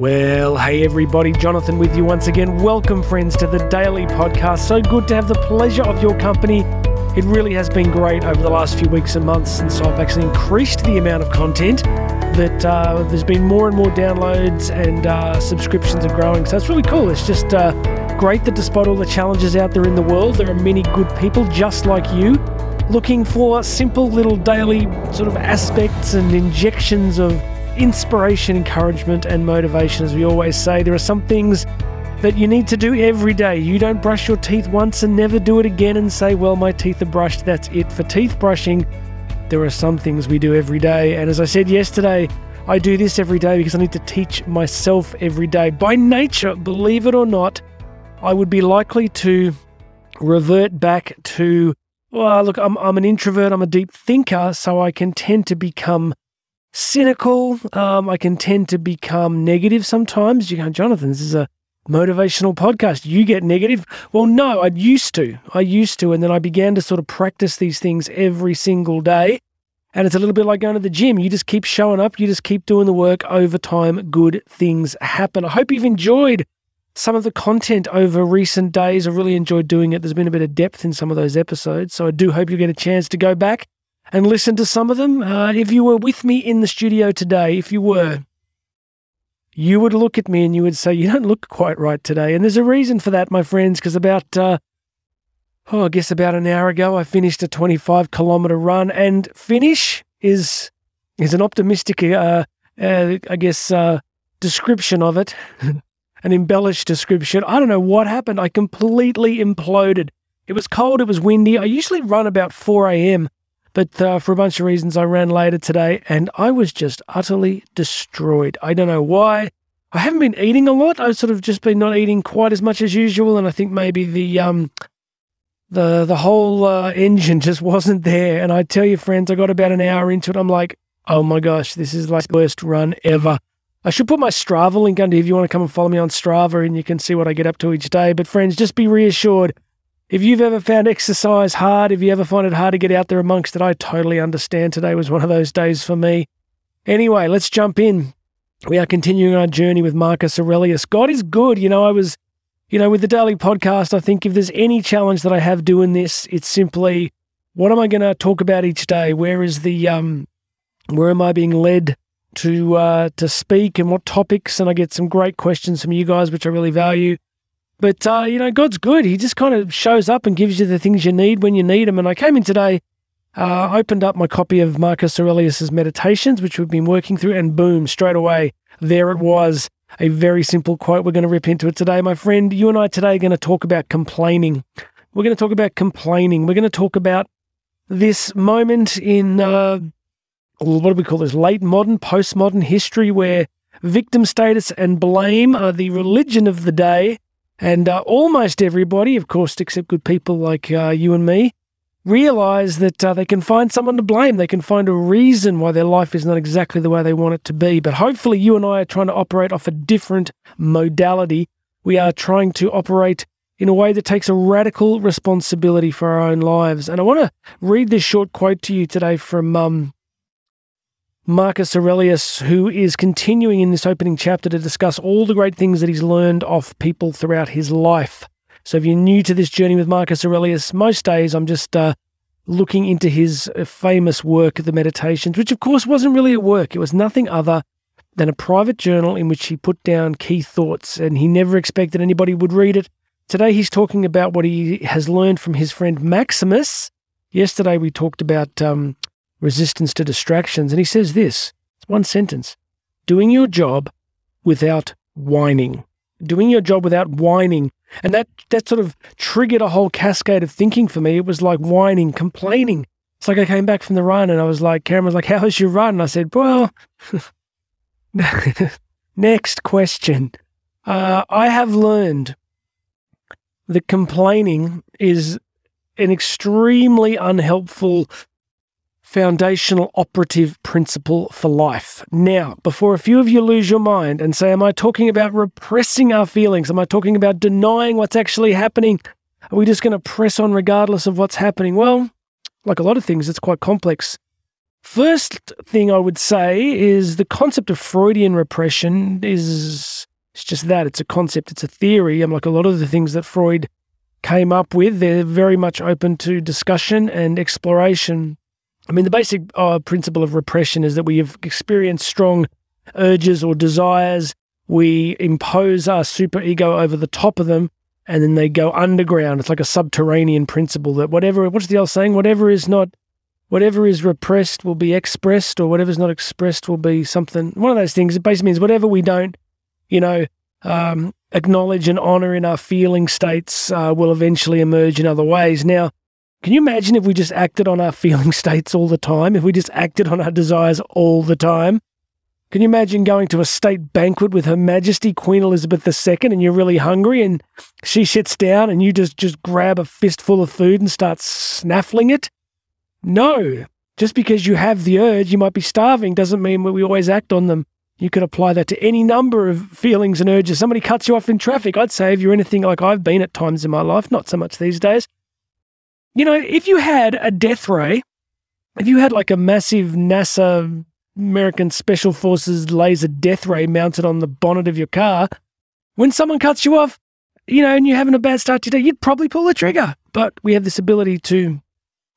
Well, hey everybody, Jonathan with you once again. Welcome, friends, to the Daily Podcast. So good to have the pleasure of your company. It really has been great over the last few weeks and months since I've actually increased the amount of content. That uh, there's been more and more downloads and uh, subscriptions are growing. So it's really cool. It's just uh, great that despite all the challenges out there in the world, there are many good people just like you looking for simple little daily sort of aspects and injections of inspiration, encouragement, and motivation. As we always say, there are some things that you need to do every day. You don't brush your teeth once and never do it again and say, Well, my teeth are brushed, that's it. For teeth brushing, there are some things we do every day. And as I said yesterday, I do this every day because I need to teach myself every day. By nature, believe it or not, I would be likely to revert back to, well, look, I'm, I'm an introvert, I'm a deep thinker, so I can tend to become cynical. Um, I can tend to become negative sometimes. You go, Jonathan, this is a motivational podcast. You get negative. Well, no, I used to. I used to. And then I began to sort of practice these things every single day. And it's a little bit like going to the gym. You just keep showing up, you just keep doing the work. Over time, good things happen. I hope you've enjoyed some of the content over recent days. I really enjoyed doing it. There's been a bit of depth in some of those episodes. So I do hope you get a chance to go back and listen to some of them. Uh, if you were with me in the studio today, if you were, you would look at me and you would say, You don't look quite right today. And there's a reason for that, my friends, because about, uh, oh, I guess about an hour ago, I finished a 25 kilometer run. And finish is, is an optimistic, uh, uh I guess, uh, description of it, an embellished description. I don't know what happened. I completely imploded. It was cold, it was windy. I usually run about 4 a.m. But uh, for a bunch of reasons, I ran later today and I was just utterly destroyed. I don't know why. I haven't been eating a lot. I've sort of just been not eating quite as much as usual, and I think maybe the um, the the whole uh, engine just wasn't there. And I tell you, friends, I got about an hour into it. I'm like, oh my gosh, this is like the worst run ever. I should put my Strava link under if you want to come and follow me on Strava, and you can see what I get up to each day. But friends, just be reassured if you've ever found exercise hard, if you ever find it hard to get out there amongst it, I totally understand. Today was one of those days for me. Anyway, let's jump in. We are continuing our journey with Marcus Aurelius. God is good. You know, I was, you know, with the daily podcast, I think if there's any challenge that I have doing this, it's simply what am I going to talk about each day? Where is the, um, where am I being led to, uh, to speak and what topics? And I get some great questions from you guys, which I really value. But, uh, you know, God's good. He just kind of shows up and gives you the things you need when you need them. And I came in today, uh, opened up my copy of Marcus Aurelius's Meditations, which we've been working through, and boom, straight away, there it was. A very simple quote. We're going to rip into it today. My friend, you and I today are going to talk about complaining. We're going to talk about complaining. We're going to talk about this moment in, uh, what do we call this, late modern, postmodern history where victim status and blame are the religion of the day and uh, almost everybody, of course, except good people like uh, you and me, realize that uh, they can find someone to blame. They can find a reason why their life is not exactly the way they want it to be. But hopefully, you and I are trying to operate off a different modality. We are trying to operate in a way that takes a radical responsibility for our own lives. And I want to read this short quote to you today from um, Marcus Aurelius, who is continuing in this opening chapter to discuss all the great things that he's learned off people throughout his life. So, if you're new to this journey with Marcus Aurelius, most days I'm just uh, looking into his uh, famous work, The Meditations, which of course wasn't really a work. It was nothing other than a private journal in which he put down key thoughts, and he never expected anybody would read it. Today, he's talking about what he has learned from his friend Maximus. Yesterday, we talked about um, resistance to distractions. And he says this it's one sentence doing your job without whining. Doing your job without whining. And that, that sort of triggered a whole cascade of thinking for me. It was like whining, complaining. It's like I came back from the run and I was like, Karen was like, How was your run? And I said, Well, next question. Uh, I have learned that complaining is an extremely unhelpful foundational operative principle for life. Now, before a few of you lose your mind and say, Am I talking about repressing our feelings? Am I talking about denying what's actually happening? Are we just going to press on regardless of what's happening? Well, like a lot of things, it's quite complex. First thing I would say is the concept of Freudian repression is it's just that it's a concept, it's a theory. I'm like a lot of the things that Freud came up with, they're very much open to discussion and exploration. I mean, the basic uh, principle of repression is that we have experienced strong urges or desires. We impose our super ego over the top of them, and then they go underground. It's like a subterranean principle that whatever, what's the old saying? Whatever is not, whatever is repressed will be expressed, or whatever is not expressed will be something. One of those things. It basically means whatever we don't, you know, um, acknowledge and honor in our feeling states uh, will eventually emerge in other ways. Now, can you imagine if we just acted on our feeling states all the time? If we just acted on our desires all the time? Can you imagine going to a state banquet with Her Majesty Queen Elizabeth II and you're really hungry and she sits down and you just, just grab a fistful of food and start snaffling it? No. Just because you have the urge, you might be starving, doesn't mean we always act on them. You could apply that to any number of feelings and urges. Somebody cuts you off in traffic. I'd say if you're anything like I've been at times in my life, not so much these days. You know, if you had a death ray, if you had like a massive NASA American Special Forces laser death ray mounted on the bonnet of your car, when someone cuts you off, you know, and you're having a bad start today, you'd probably pull the trigger. But we have this ability to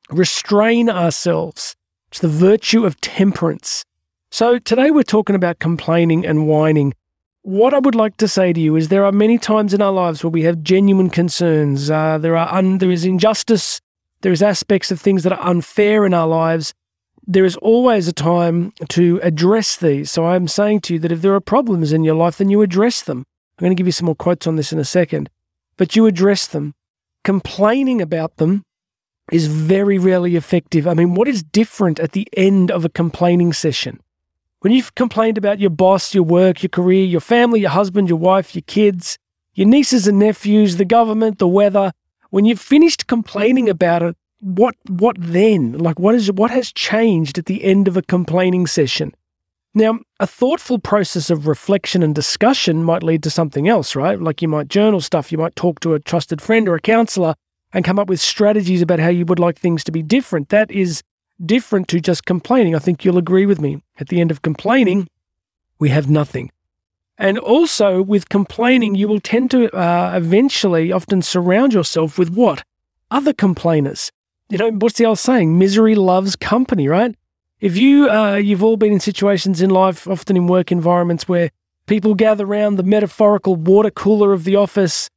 restrain ourselves. It's the virtue of temperance. So today we're talking about complaining and whining. What I would like to say to you is there are many times in our lives where we have genuine concerns. Uh, there are un- there is injustice. There is aspects of things that are unfair in our lives. There is always a time to address these. So I'm saying to you that if there are problems in your life, then you address them. I'm going to give you some more quotes on this in a second, but you address them. Complaining about them is very rarely effective. I mean, what is different at the end of a complaining session? When you've complained about your boss, your work, your career, your family, your husband, your wife, your kids, your nieces and nephews, the government, the weather, when you've finished complaining about it, what what then? Like what is what has changed at the end of a complaining session? Now, a thoughtful process of reflection and discussion might lead to something else, right? Like you might journal stuff, you might talk to a trusted friend or a counselor and come up with strategies about how you would like things to be different. That is different to just complaining. I think you'll agree with me. At the end of complaining, we have nothing. And also, with complaining, you will tend to uh, eventually often surround yourself with what? Other complainers. You know, what's the old saying? Misery loves company, right? If you, uh, you've all been in situations in life, often in work environments, where people gather around the metaphorical water cooler of the office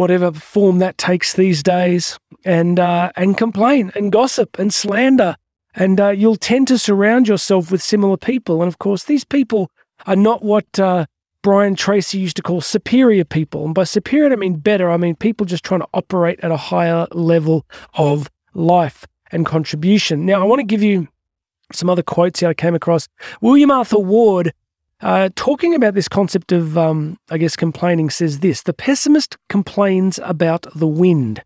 whatever form that takes these days, and uh, and complain and gossip and slander, and uh, you'll tend to surround yourself with similar people. And of course, these people are not what uh, Brian Tracy used to call superior people. And by superior, I mean better. I mean people just trying to operate at a higher level of life and contribution. Now, I want to give you some other quotes here I came across. William Arthur Ward uh, talking about this concept of, um, I guess, complaining says this the pessimist complains about the wind,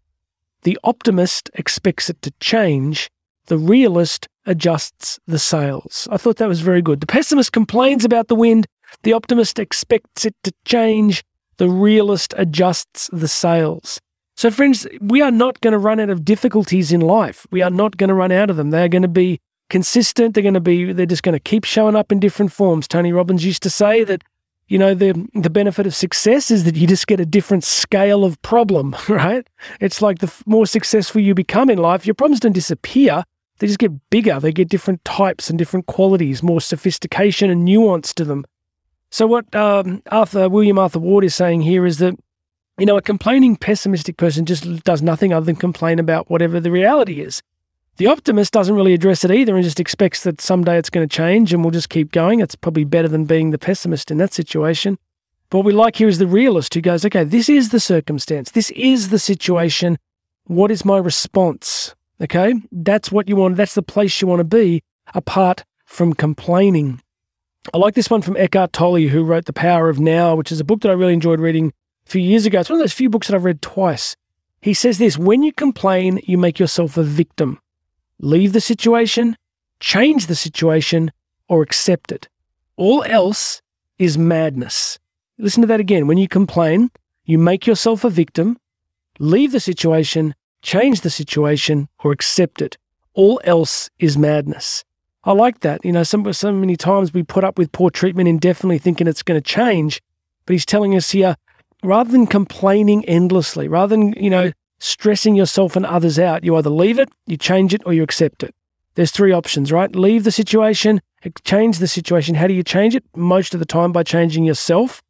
the optimist expects it to change, the realist adjusts the sails. I thought that was very good. The pessimist complains about the wind, the optimist expects it to change, the realist adjusts the sails. So, friends, we are not going to run out of difficulties in life. We are not going to run out of them. They are going to be consistent. They're going to be, they're just going to keep showing up in different forms. Tony Robbins used to say that, you know, the, the benefit of success is that you just get a different scale of problem, right? It's like the more successful you become in life, your problems don't disappear. They just get bigger. They get different types and different qualities, more sophistication and nuance to them. So what um, Arthur William Arthur Ward is saying here is that you know a complaining pessimistic person just does nothing other than complain about whatever the reality is. The optimist doesn't really address it either and just expects that someday it's going to change and we'll just keep going. It's probably better than being the pessimist in that situation. But what we like here is the realist who goes, okay, this is the circumstance, this is the situation. What is my response? Okay, that's what you want, that's the place you want to be apart from complaining. I like this one from Eckhart Tolle, who wrote The Power of Now, which is a book that I really enjoyed reading a few years ago. It's one of those few books that I've read twice. He says this when you complain, you make yourself a victim leave the situation, change the situation, or accept it. All else is madness. Listen to that again. When you complain, you make yourself a victim, leave the situation, change the situation, or accept it. All else is madness. I like that. You know, some, so many times we put up with poor treatment indefinitely thinking it's going to change. But he's telling us here, rather than complaining endlessly, rather than, you know, stressing yourself and others out, you either leave it, you change it, or you accept it. There's three options, right? Leave the situation, change the situation. How do you change it? Most of the time by changing yourself.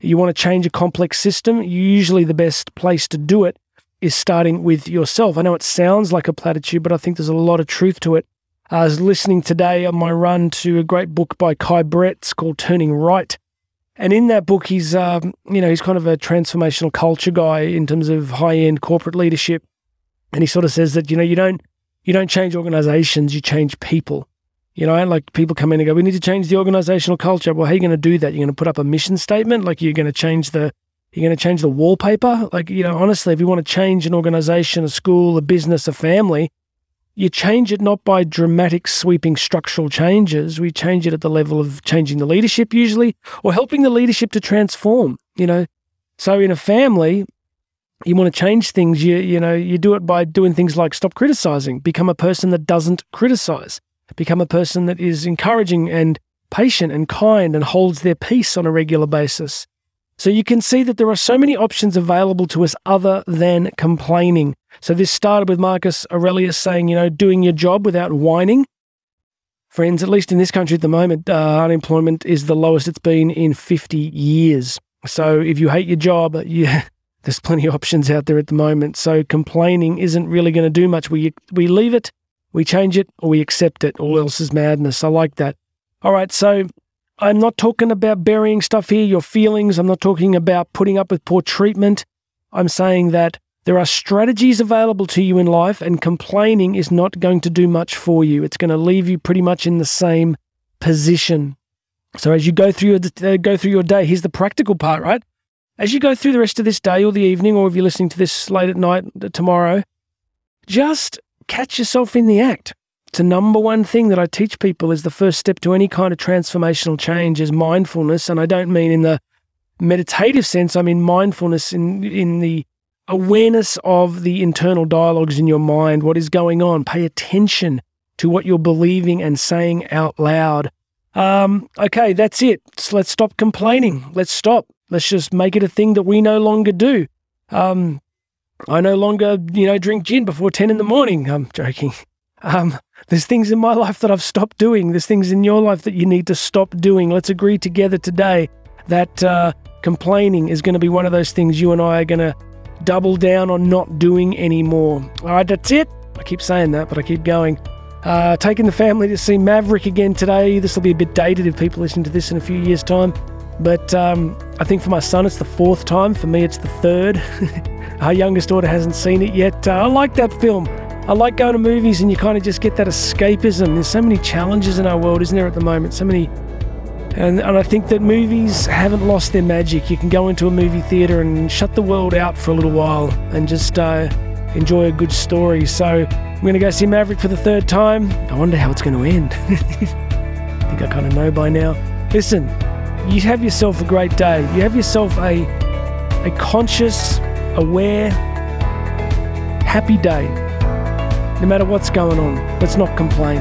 You want to change a complex system, usually the best place to do it is starting with yourself. I know it sounds like a platitude, but I think there's a lot of truth to it. I was listening today on my run to a great book by Kai Brett. Called Turning Right. And in that book, he's, um, you know, he's kind of a transformational culture guy in terms of high end corporate leadership. And he sort of says that, you know, you don't, you don't change organizations, you change people. You know, like people come in and go, we need to change the organizational culture. Well, how are you going to do that? You're going to put up a mission statement? Like you're going to change the, you're going to change the wallpaper? Like, you know, honestly, if you want to change an organization, a school, a business, a family, you change it not by dramatic, sweeping structural changes. We change it at the level of changing the leadership, usually, or helping the leadership to transform. You know, so in a family, you want to change things. You you know, you do it by doing things like stop criticizing, become a person that doesn't criticize, become a person that is encouraging and patient and kind and holds their peace on a regular basis. So you can see that there are so many options available to us other than complaining. So this started with Marcus Aurelius saying, you know, doing your job without whining. Friends, at least in this country at the moment, uh, unemployment is the lowest it's been in 50 years. So if you hate your job, yeah, there's plenty of options out there at the moment. So complaining isn't really going to do much. We we leave it, we change it, or we accept it. All else is madness. I like that. All right, so I'm not talking about burying stuff here, your feelings. I'm not talking about putting up with poor treatment. I'm saying that there are strategies available to you in life, and complaining is not going to do much for you. It's going to leave you pretty much in the same position. So as you go through your uh, go through your day, here's the practical part, right? As you go through the rest of this day or the evening, or if you're listening to this late at night uh, tomorrow, just catch yourself in the act. It's the number one thing that I teach people is the first step to any kind of transformational change is mindfulness. And I don't mean in the meditative sense, I mean mindfulness in, in the awareness of the internal dialogues in your mind, what is going on. Pay attention to what you're believing and saying out loud. Um, okay, that's it. So let's stop complaining. Let's stop. Let's just make it a thing that we no longer do. Um, I no longer, you know, drink gin before 10 in the morning. I'm joking. Um, there's things in my life that I've stopped doing. There's things in your life that you need to stop doing. Let's agree together today that uh, complaining is going to be one of those things you and I are going to double down on not doing anymore. All right, that's it. I keep saying that, but I keep going. Uh, taking the family to see Maverick again today. This will be a bit dated if people listen to this in a few years' time. But um, I think for my son, it's the fourth time. For me, it's the third. Our youngest daughter hasn't seen it yet. Uh, I like that film. I like going to movies and you kind of just get that escapism. There's so many challenges in our world, isn't there, at the moment? So many. And, and I think that movies haven't lost their magic. You can go into a movie theatre and shut the world out for a little while and just uh, enjoy a good story. So I'm going to go see Maverick for the third time. I wonder how it's going to end. I think I kind of know by now. Listen, you have yourself a great day. You have yourself a, a conscious, aware, happy day no matter what's going on. Let's not complain.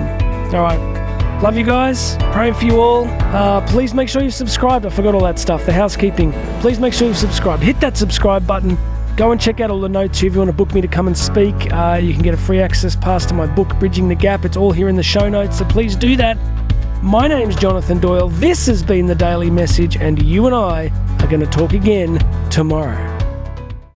All right. Love you guys. Praying for you all. Uh, please make sure you subscribe. I forgot all that stuff. The housekeeping. Please make sure you subscribe. Hit that subscribe button. Go and check out all the notes If you want to book me to come and speak, uh, you can get a free access pass to my book, Bridging the Gap. It's all here in the show notes. So please do that. My name's Jonathan Doyle. This has been the Daily Message, and you and I are going to talk again tomorrow.